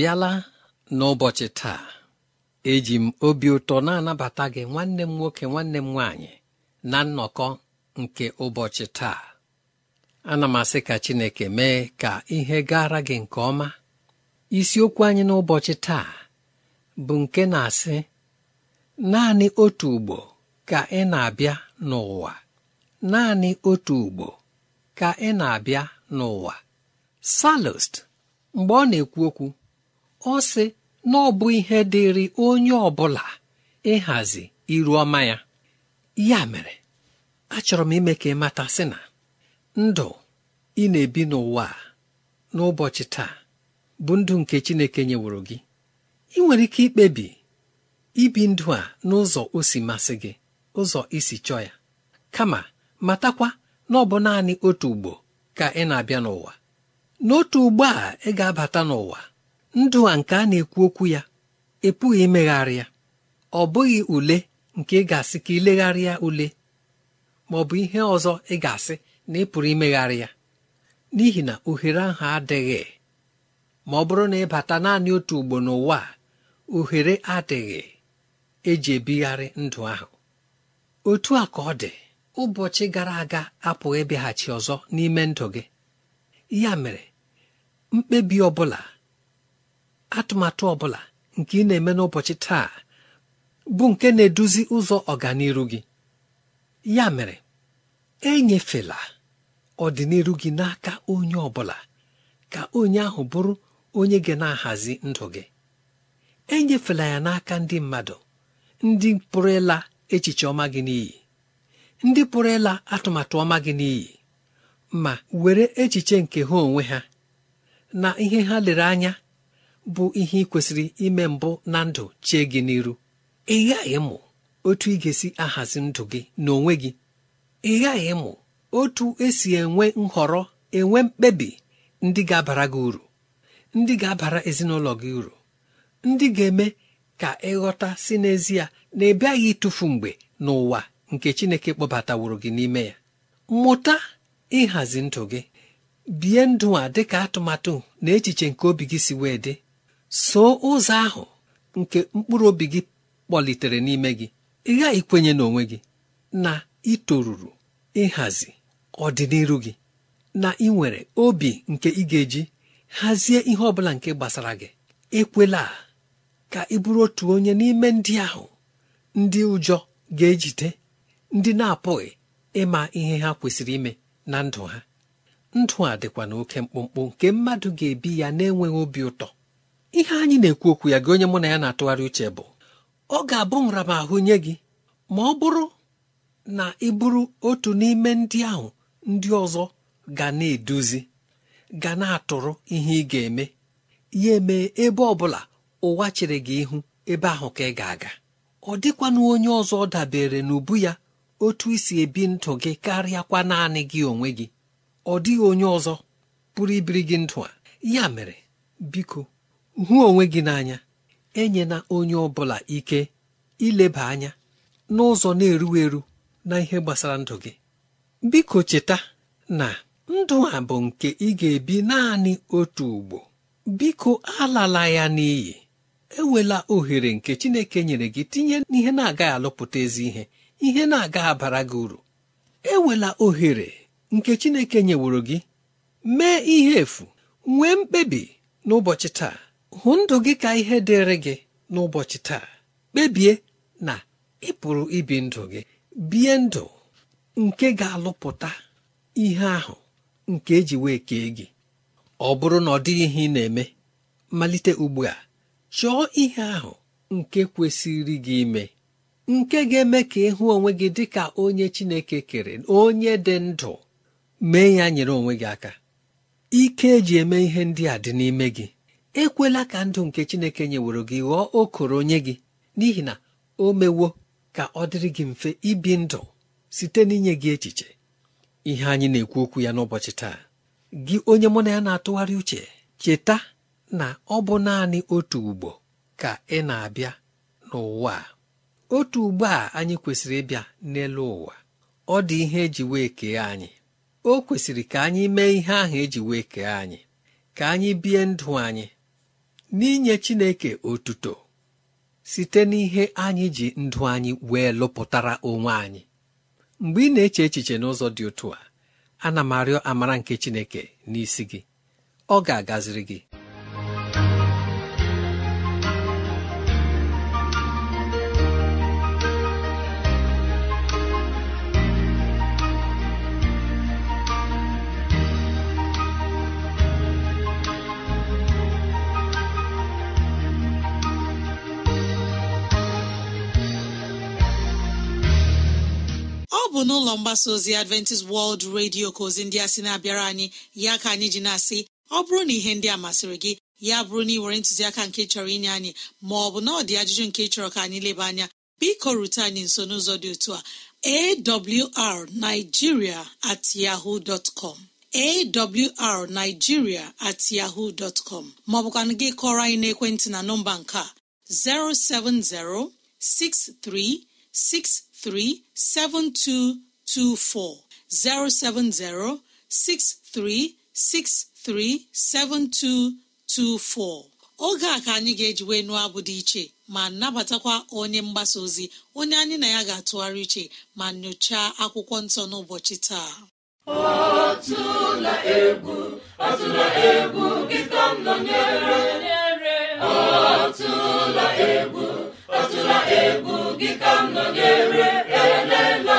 Bịala n'ụbọchị taa eji m obi ụtọ na-anabata gị nwanne m nwoke nwanne m nwaanyị na nnọkọ nke ụbọchị taa. Ana m asị ka Chineke mee ka ihe gara gị nke ọma. Isiokwu anyị n'ụbọchị taa bụ nke na-asị naanị otu ugbo ka ị na-abịa n'ụwa. Naanị otu ugbo ka ị na-abịa n'ụwa. Salost mgbe ọ na-ekwu okwu ọ sị na ọ bụ ihe dịrị onye ọ bụla ịhazi iru ọma ya. Ya mere achọrọ m ime ka ị mata sị na ndụ ị na-ebi n'ụwa n'ụbọchị taa bụ ndụ nke Chineke nyeworo gị. Ị nwere ike ikpebi ibi ndụ a n'ụzọ o si masị gị ụzọ isi chọọ ya. Kama matakwa na ọ bụ naanị otu ugbo ka ị na-abịa n'ụwa. N'otu ugbo a ị ga-abata n'ụwa. Ndụ a nke a na-ekwu okwu ya epụghị imegharị ya. Ọ bụghị ule nke ị ga-asị ka ilegharịa ule ma ọ bụ ihe ọzọ ị ga-asị na ị pụrụ imegharị ya. N'ihi na ohere ahụ adịghị ma ọ bụrụ na ịbata naanị otu ugbo n'ụwa ohere adịghị eji ebigharị ndụ ahụ. Otu a ka ọ dị ụbọchị gara aga apụghị ịbịaghachi ọzọ n'ime ndụ gị. Ya mere mkpebi ọ bụla atụmatụ ọ bụla nke ị na-eme n'ụbọchị taa bụ nke na-eduzi ụzọ ọganiru gị. Ya mere enyefela ọdịnihu gị n'aka onye ọ bụla ka onye ahụ bụrụ onye ga na-ahazi ndụ gị. Enyefela ya n'aka ndị mmadụ ndị pụrụ ịla echiche ọma gị n'iyi ndị pụrụ ịla atụmatụ ọma gị n'iyi ma were echiche nke ha onwe ha na ihe ha lere anya bụ ihe ị kwesịrị ime mbụ na ndụ chie gị n'iru. Ị ghaghị ịmụ otu ị ga-esi ahazi ndụ gị n'onwe gị. Ị ghaghị ịmụ otu esi enwe nhọrọ enwe mkpebi ndị ga-abara gị uru ndị ga-abara ezinụlọ gị uru ndị ga-eme ka ịghọta si n'ezie na ị bịaghị ịtụfu mgbe n'ụwa nke Chineke kpọbataworo gị n'ime ya. Mụta ịhazi ndụ gị. Bie ndụ a dịka atụmatụ na echiche nke obi gị si wee dị. Soo ụzọ ahụ nke mkpụrụ obi gị kpọlitere n'ime gị. Ị gaghị kwenye n'onwe gị na ị toruru ịhazi ọdịnihu gị na ị nwere obi nke ị ga-eji hazie ihe ọ bụla nke gbasara gị. Ekwela ka ị bụrụ otu onye n'ime ndị ahụ ndị ụjọ ga-ejide ndị na-apụghị ịma ihe ha kwesịrị ime na ndụ ha. Ndụ a dịkwa na oke mkpụmkpụ nke mmadụ ga-ebi ya na-enweghị obi ụtọ. Ihe anyị na-ekwu okwu ya gị onye mụ na ya na-atụgharị uche bụ ọ ga-abụ nramahụ nye gị ma ọ bụrụ na ị bụrụ otu n'ime ndị ahụ ndị ọzọ ga na-eduzi ga na-atụrụ ihe ị ga-eme. Ya emee ebe ọ bụla ụwa chere gị ihu ebe ahụ ka ị ga-aga. Ọ dịkwanụ onye ọzọ dabere n'ubu ya otu isi ebi ndụ gị karịakwa naanị gị onwe gị. Ọ dịghị onye ọzọ pụrụ ibiri gị ndụ a. Ya mere biko hụ onwe gị n'anya enyela onye ọ bụla ike ileba anya n'ụzọ na-eru eru na ihe gbasara ndụ gị. Biko cheta na ndụ a bụ nke ị ga-ebi naanị otu ugbo. Biko alala ya n'iyi. Ewela ohere nke Chineke nyere gị tinye n'ihe na-agaghị alụpụta ezi ihe ihe na-agaghị abara gị uru. Ewela ohere nke Chineke nyeworo gị. Mee ihe efu nwee mkpebi n'ụbọchị taa. Hụ ndụ gị ka ihe dịrị gị n'ụbọchị taa kpebie na ị pụrụ ibi ndụ gị bie ndụ nke ga-alụpụta ihe ahụ nke eji wee kee gị. Ọ bụrụ na ọ dịghị ihe ị na-eme malite ugbu a chọọ ihe ahụ nke kwesịrị gị ime nke ga-eme ka ịhụ onwe gị dị ka onye Chineke kere onye dị ndụ mee ya nyere onwe gị aka. Ike eji eme ihe ndị a dị n'ime gị. Ekwela ka ndụ nke Chineke nyeworo gị ghọọ okoro onye gị n'ihi na o mewo ka ọ dịrị gị mfe ibi ndụ site n'inye gị echiche. Ihe anyị na-ekwu okwu ya n'ụbọchị taa gị onye mụ na ya na-atụgharị uche cheta na ọ bụ naanị otu ugbo ka ị na-abịa n'ụwa. Otu ugbo a anyị kwesịrị ịbịa n'elu ụwa. Ọ dị ihe eji wee kee anyị. O kwesịrị ka anyị mee ihe ahụ eji wee kee anyị ka anyị bie ndụ anyị n'inye Chineke otuto site n'ihe anyị ji ndụ anyị wee lụpụtara onwe anyị. Mgbe ị na-eche echiche n'ụzọ dị otu a ana m arịọ amara nke Chineke n'isi gị. Ọ ga-agaziri gị. Bụ n'ụlọ mgbasa ozi adventist world radio ka ozi ndị a sị na-abịara anyị ya ka anyị ji na-asị ọ bụrụ na ihe ndị a masịrị gị ya bụrụ na ị nwere ntụziaka nke chọrọ inye anyị ma ọ bụ na ọ dị ajụjụ nke chọrọ ka anyị leba anya biko rute anyị nso n'ụzọ dị otu a awrnigeria at yahoo com awrnigeria at yahoo dot com maọbụkwanụ gị kọrọ anyị n'ekwentị na nọmba nke a 070 63 637224 oge a ka anyị ga-eji wee nụọ abụ dị iche ma nabatakwa onye mgbasa ozi onye anyị na ya ga-atụgharị iche ma nyochaa akwụkwọ nsọ n'ụbọchị taa. Atụla egwu gị ka m nọnyere. Elela.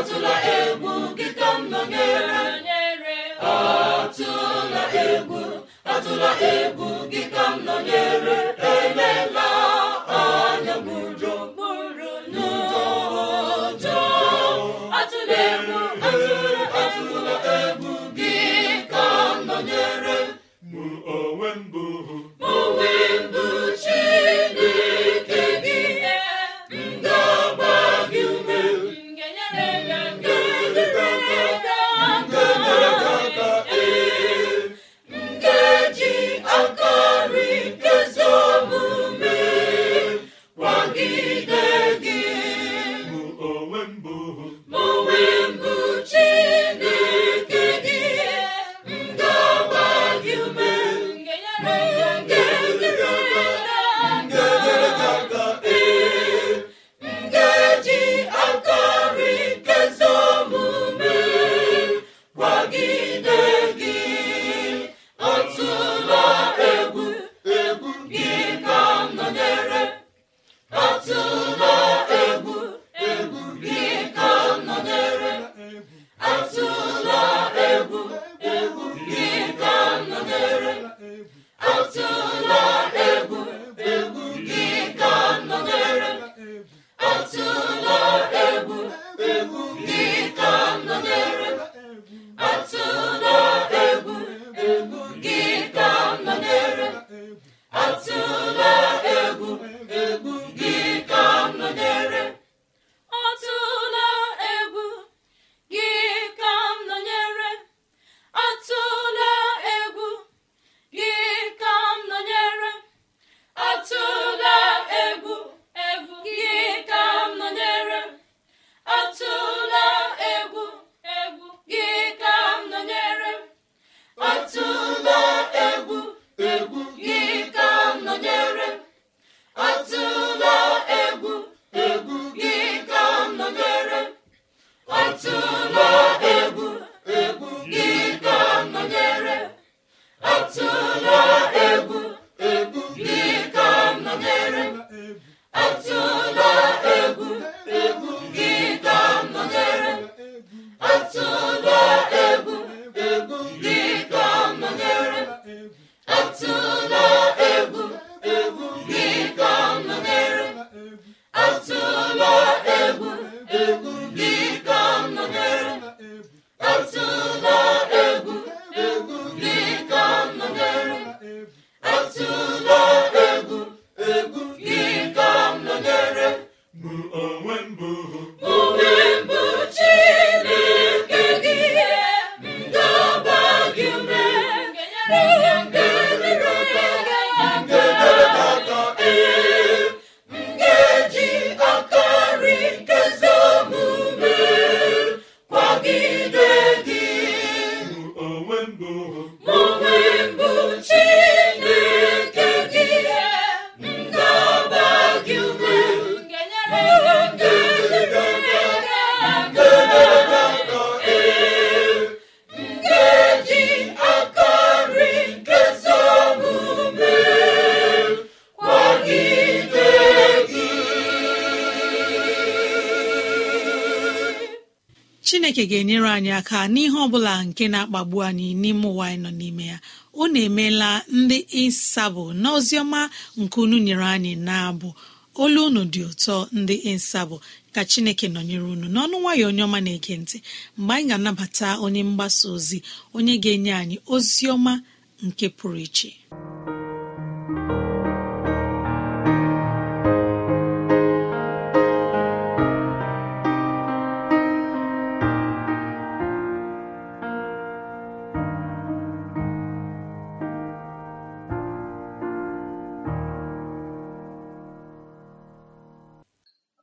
Atụla egwu gị ka m nọnyere. Atụla egwu atụla egwu gị ka m nọnyere. otu chineke ga-enyere anyị aka n'ihe ọbụla nke na-akpagbu anyị n'ime ụwa anyị nọ n'ime ya. Unu emeela ndị ịsabụ na oziọma nke unu nyere anyị na-abụ. Olu unu dị ụtọ ndị ịsabụ ka chineke nọnyere unu n'ọnụ nwayọ onye ọma na-ege ntị. Mgbe anyị ga-anabata onye mgbasa ozi onye ga-enye anyị ozi ọma nke pụrụ iche.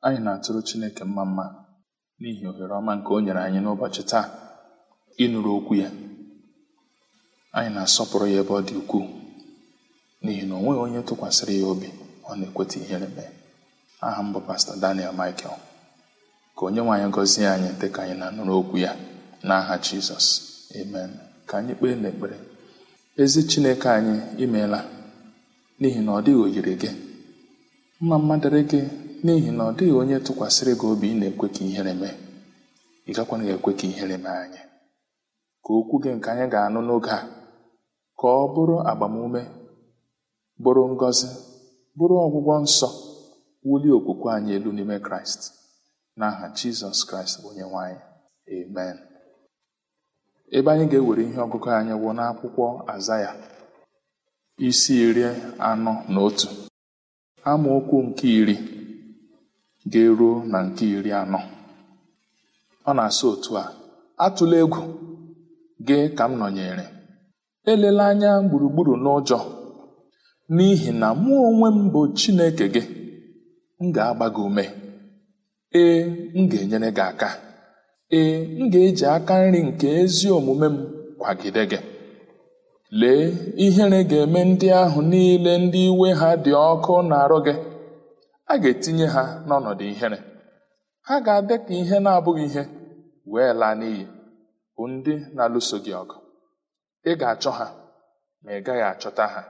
Anyị na-atụrụ Chineke mma mma n'ihi ohere ọma nke o nyere anyị n'ụbọchị taa ịnụrụ okwu ya. Anyị na-asọpụrụ ya ebe ọ dị ukwuu n'ihi na o onye tụkwasịrị ya obi ọ na-ekweta ihere mee. Aha m bụ pastọ Daniel Michael. Ka onye nwe anyị gọzie anyị dị ka anyị na-anụrụ okwu ya n'aha Jizọs. Amen. Ka anyị kpee n'ekpere. Ezi Chineke anyị imeela n'ihi na ọ dịghị oyiri gị. Mma mma gị. N'ihi na ọ dịghị onye tụkwasịrị gị obi ị na-ekwe ka ihere mee. Ị gakwana ekwe ka ihere mee anyị. Ka okwu gị nke anyị ga-anụ n'oge a. Ka ọ bụrụ agbamume bụrụ ngọzi bụrụ ọgwụgwọ nsọ wulie okwukwe anyị elu n'ime kraịst. N'aha jizọs kraịst bụ onye nwanyị amen. Ebe anyị ga-ewere ihe ọgụgụ anyị wụ n'akwụkwọ azaya isi iri anọ na otu. Amaokwu nke iri. Ga-eruo na nke iri anọ. Ọ na-asụ otu a atụla egwu gị ka m nọnyere. Elela anya gburugburu n'ụjọ n'ihi na mụ onwe m bụ Chineke gị. M ga-agba gị ume. Ee m ga-enyere gị aka. Ee m ga-eji aka nri nke ezi omume m kwagide gị. Lee ihere ga-eme ndị ahụ niile ndị iwe ha dị ọkụ na-arụ gị. A ga-etinye ha n'ọnọdụ ihere. Ha ga-adị ka ihe na-abụghị ihe wee laa n'iyi bụ ndị na-alụso gị ọgụ. Ị ga-achọ ha ma ị gaghị achọta ha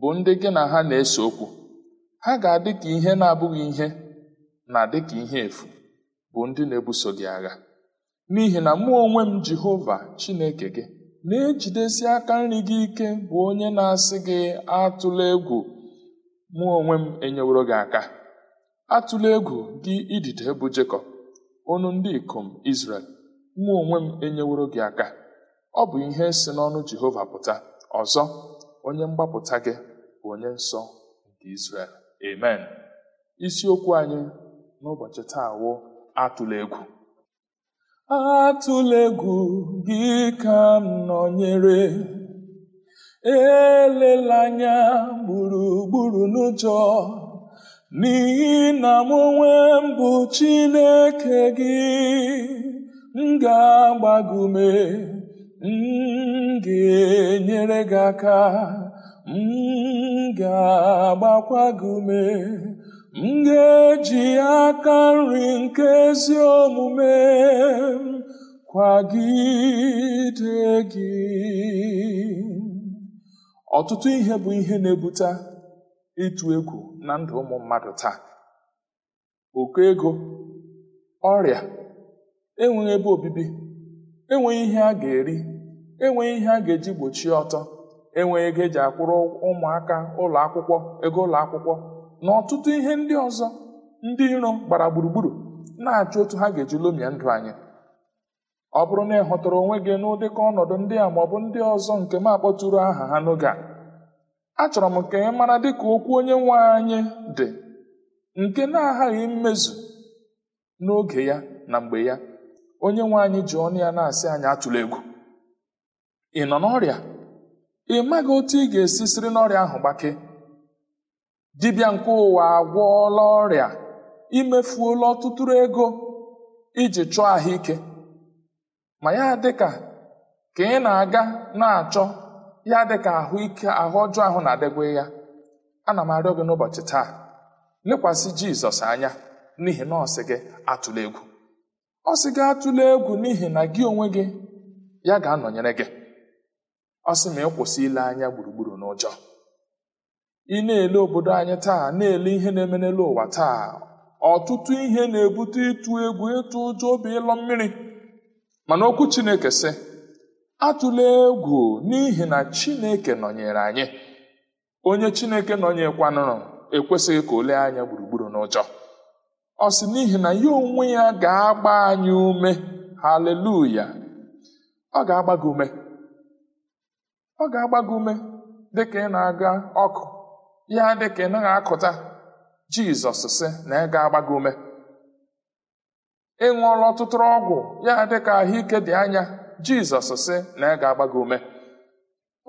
bụ ndị gị na ha na-ese okwu. Ha ga-adị ka ihe na-abụghị ihe na dị ka ihe efu bụ ndị na-ebuso gị agha. N'ihi na mụ onwe m Jehova Chineke gị na-ejidesi aka nri gị ike bụ onye na-asị gị atụla egwu. Mụ onwe m enyeworo gị aka. Atụla egwu gị idide bụ Jekọb ọnụ ndị ikom Izrel. Mụ onwe m enyeworo gị aka. Ọ bụ ihe si n'ọnụ Jehova pụta. Ọzọ onye mgbapụta gị bụ onye nsọ nke Izrel. Amen. Isiokwu anyị n'ụbọchị taa wụ atụla egwu. Atụla egwu gị ka m nọnyere. Elela anya gburugburu n'ụjọ n'ihi na m onwe m bụ Chineke gị m ga-agbagume m ga-enyere gị aka m ga-agbakwa gị ume m ga-eji aka nri nke ezi omume kwagide gị. Ọtụtụ ihe bụ ihe na-ebute ịtụ egwu na ndụ ụmụ mmadụ taa. Ụkọ ego ọrịa enweghị ebe obibi enweghị ihe a ga-eri enweghị ihe a ga-eji gbochie ọtọ enweghị ego eji akwụrụ ụmụaka ụlọ akwụkwọ ego ụlọ akwụkwọ na ọtụtụ ihe ndị ọzọ ndị iro gbara gburugburu na-achọ otu ha ga-eji lomie ndụ anyị. Ọ bụrụ na ị hụtara onwe gị n'ụdịka ọnọdụ ndị a maọbụ ndị ọzọ nke m akpọtụrụ aha ha n'oge a achọrọ m ka ị mara dịka okwu onye nwe anyị dị nke na-aghaghị mmezu n'oge ya na mgbe ya. Onye nwe anyị ji ọnụ ya na-asị anyị atụla egwu. Ị nọ n'ọrịa? Ị maghị otu ị ga-esi siri n'ọrịa ahụ gbake? Dibịa nke ụwa agwọọla ọrịa imefuola ọtụtụrụ ego iji chọọ ahụike. Ma ya dịka ka ị na-aga na-achọ ya dịka ahụike ahụ ọjọọ ahụ na-adịgwa ya ana m arịọ gị n'ụbọchị taa lekwasị jizọs anya n'ihi na ọ gị atụla egwu. Ọ sị gị atụla egwu n'ihi na gị onwe gị ya ga-anọnyere gị. Ọ sị ma ịkwụsị ile anya gburugburu n'ụjọ. Ị na-ele obodo anyị taa na-ele ihe na-eme n'elu ụwa taa ọtụtụ ihe na-ebute ịtụ egwu ịtụ ụjọ obi ịlọ mmiri. Mana okwu chineke sị atụla egwu n'ihi na chineke nọnyere anyị. Onye chineke nọnyekwanụrụ ekwesịghị ka o lee anya gburugburu n'ụjọ. Ọ sị n'ihi na ya onwe ya ga-agba anyị ume. Haleluya ọ ga-agba gị ume. Ọ ga-agba gị ume dịka ị na-aga ọkụ. Ya dịka ị naghị akụta. Jizọs sị na ị ga-agba gị ume. Ị ṅụọla ọtụtụ ọgwụ ya dịka ahụike dị anya jizọs sị na ị ga-agba gị ume.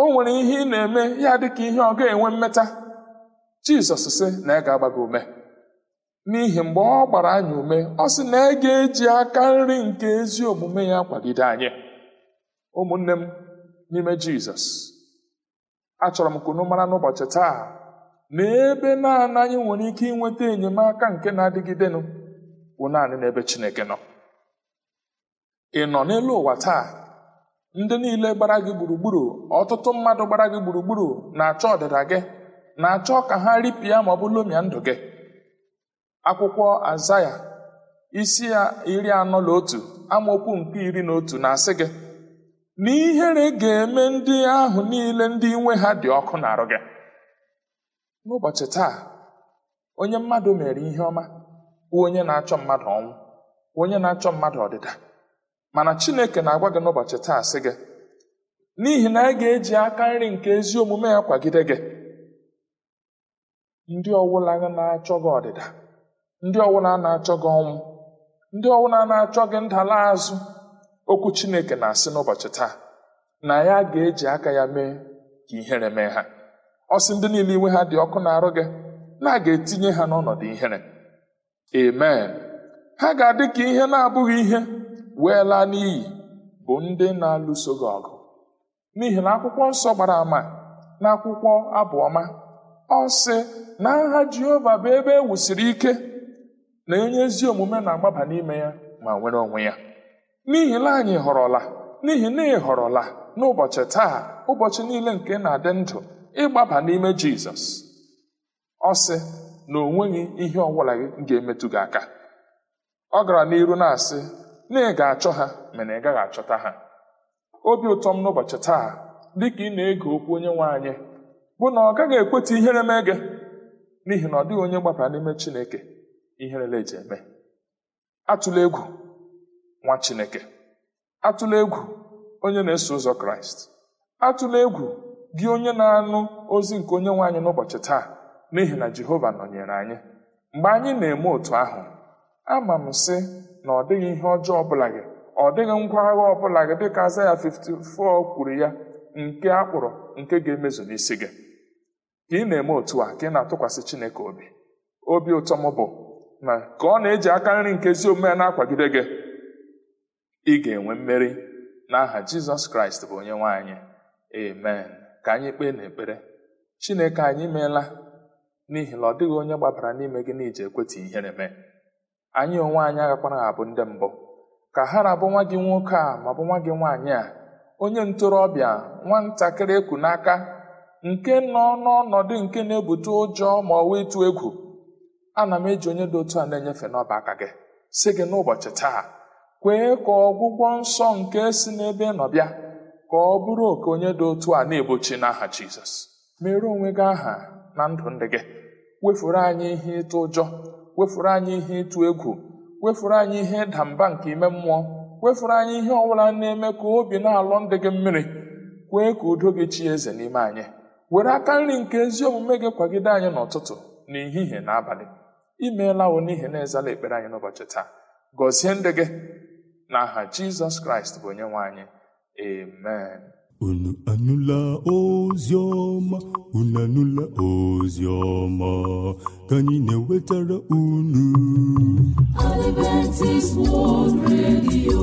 O nwere ihe ị na-eme ya dịka ihe ọ ga-enwe mmeta jizọs sị na ị ga-agba gị ume. N'ihi mgbe ọ gbara anyị ume ọ sị na ị ga-eji aka nri nke ezi omume ya kwagide anyị. Ụmụnne m n'ime jizọs achọrọ m ka unu mara n'ụbọchị taa na ebe naanị anyị nwere ike inweta enyemaka nke na-adịgidenụ. Bụ naanị n'ebe chineke nọ. Ị nọ n'elu ụwa taa ndị niile gbara gị gburugburu ọtụtụ mmadụ gbara gị gburugburu na-achọ ọdịda gị na-achọ ka ha ripịa ma ọ bụ lomia ndụ gị. Akwụkwọ azaya isi ya iri anọ na otu amaokwu nke iri na otu na-asị gị na ihere ga-eme ndị ahụ niile ndị inwe ha dị ọkụ na-arụ gị. N'ụbọchị taa onye mmadụ mere ihe ọma. Bụ onye na-achọ mmadụ ọnwụ. Onye na-achọ mmadụ ọdịda. Mana chineke na-agwa gị n'ụbọchị taa sị gị n'ihi na ị ga-eji aka nri nke ezi omume ya kwagide gị. Ndị ọwụla na-achọ gị ọdịda. Ndị ọwụla na-achọ gị ọnwụ. Ndị ọwụla na-achọ gị ndala azụ. Okwu chineke na-asị n'ụbọchị taa na ya ga-eji aka ya mee ka ihere mee ha. Ọ sị ndị niile iwe ha dị ọkụ na-arụ gị na a ga-etinye ha n'ọnọdụ ihere. Amen. Ha ga-adị ka ihe na-abụghị ihe wee laa n'iyi bụ ndị na-alụso gị ọgụ. N'ihi na akwụkwọ nsọ gbara ama na akwụkwọ abụọma ọ sị na aha jehova bụ ebe e wusiri ike na onye ezi omume na-agbaba n'ime ya ma nwere onwe ya. N'ihi na anyị họrọla n'ihi na ị họrọla n'ụbọchị taa ụbọchị niile nke na-adị ndụ ịgbaba n'ime jizọs. Ọ sị na o nweghị ihe ọbụla ga-emetụ gị aka. Ọ gara n'iru na-asị na ị ga-achọ ha mana ị gaghị achọta ha. Obi ụtọ m n'ụbọchị taa dịka ị na-ege okwu onye nwe anyị bụ na ọ gaghị ekweta ihere mee gị n'ihi na ọ dịghị onye gbabara n'ime chineke iherele eji eme. Atụla egwu nwa chineke. Atụla egwu onye na-eso ụzọ kraịst. Atụla egwu gị onye na-anụ ozi nke onye nwe anyị n'ụbọchị taa. N'ihi na jehova nọnyere anyị. Mgbe anyị na-eme otu ahụ ama m sị na ọ dịghị ihe ọjọọ ọbụla gị ọ dịghị ngwa agha ọbụla gị dịka Azaya 54 kwuru ya nke akpụrụ nke ga-emezu n'isi gị. Ka ị na-eme otu a ka ị na-atụkwasị Chineke obi. Obi ụtọ m bụ na ka ọ na-eji aka nri nke ezi omume na-akwagide gị. Ị ga-enwe mmeri n'aha Jizọs Kraịst bụ onye nwe anyị. Amen. Ka anyị kpee n'ekpere. Chineke anyị meela. N'ihi na ọ dịghị onye gbabara n'ime gị na iji ekweta ihere mee. Anyị onwe anyị agakwana abụ ndị mbụ. Ka ha rabụ nwa gị nwoke a ma bụ nwa gị nwaanyị a onye ntorobịa nwatakịrị ekwu n'aka nke nọ n'ọnọdụ nke na-ebute ụjọ ma ọ wụ ịtụ egwu ana m eji onye dị otu a na-enyefe n'ọba aka gị si gị n'ụbọchị taa kwee ka ọgwụgwọ nsọ nke si n'ebe nọ bịa ka ọ bụrụ oke onye dị otu a na-egbochi n'aha jizọs. Mere onwe gị aha na ndụ ndị gị. Wefuru anyị ihe ịtụ ụjọ wefuru anyị ihe ịtụ egwu wefuru anyị ihe ịda mba nke ime mmụọ wefuru anyị ihe ọbụla na-eme ka obi na-alụ ndị gị mmiri kwee ka udo gị chi eze n'ime anyị. Were aka nri nke ezi omume gị kwagide anyị n'ụtụtụ n'ehihie na abalị imeela wo n'ihi na ezala ekpere anyị n'ụbọchị taa. Gọzie ndị gị. N'aha jizọs kraịst bụ onye nwe anyị. Amen. Unu anụla ozi ọma unu anụla ozi ọma ka anyị na-ewetara unu. Unu. Adventist World Radio.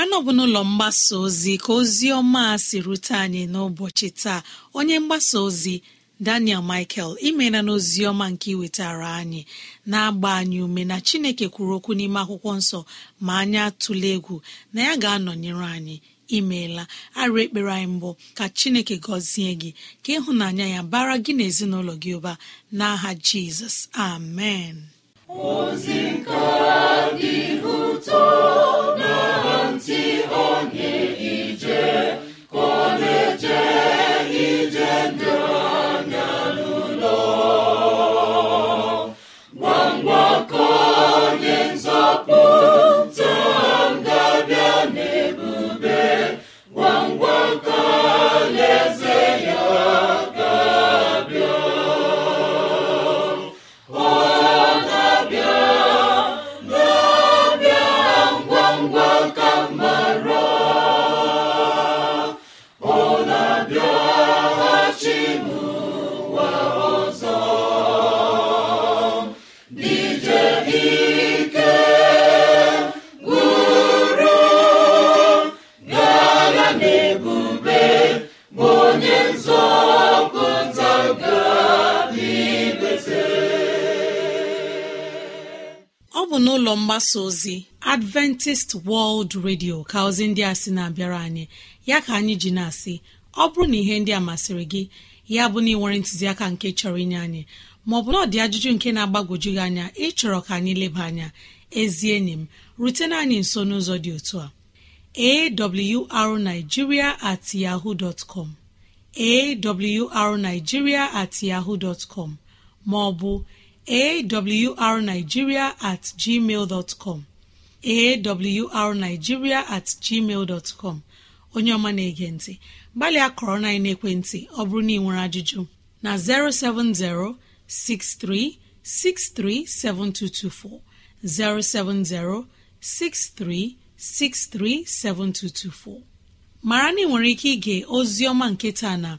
Mara na ọ bụ n'ụlọ mgbasa ozi ka ozi ọma si rute anyị n'ụbọchị taa. Onye mgbasa ozi daniel michael imeela n'ozi ọma nke iwetara anyị. Na-agba anyị ume na chineke kwuru okwu n'ime akwụkwọ nsọ ma anyị atụla egwu na ya ga-anọnyere anyị. Imeela arụ ekpere anyị mbụ ka chineke gọzie gị ka ịhụnanya ya bara gị na ezinụlọ gị ụba. N'aha jizọs amen. Ọ mgbasa ozi adventist world radio ka ozi ndị a sị na-abịara anyị. Ya ka anyị ji na-asị ọ bụrụ na ihe ndị a masịrị gị ya bụ na ị nwere ntụziaka nke chọrọ inye anyị maọbụ na ọ dị ajụjụ nke na-agbagwoju gị anya ịchọrọ ka anyị leba anya ezi enyi m rutena anyị nso n'ụzọ dị otu a. Awrnigeria at yahoo dot com awrnigeria at yahoo dot com maọbụ awrnigeria at gmail dot com. Awrnigeria at com. Onye ọma na-ege ntị gbalịa kọrọ na ekwentị ọ bụrụ na ị nwere ajụjụ na 070 6363 7224 070 6363 7224 mara na ị nwere ike ige ozi ọma nke na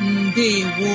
ndewo.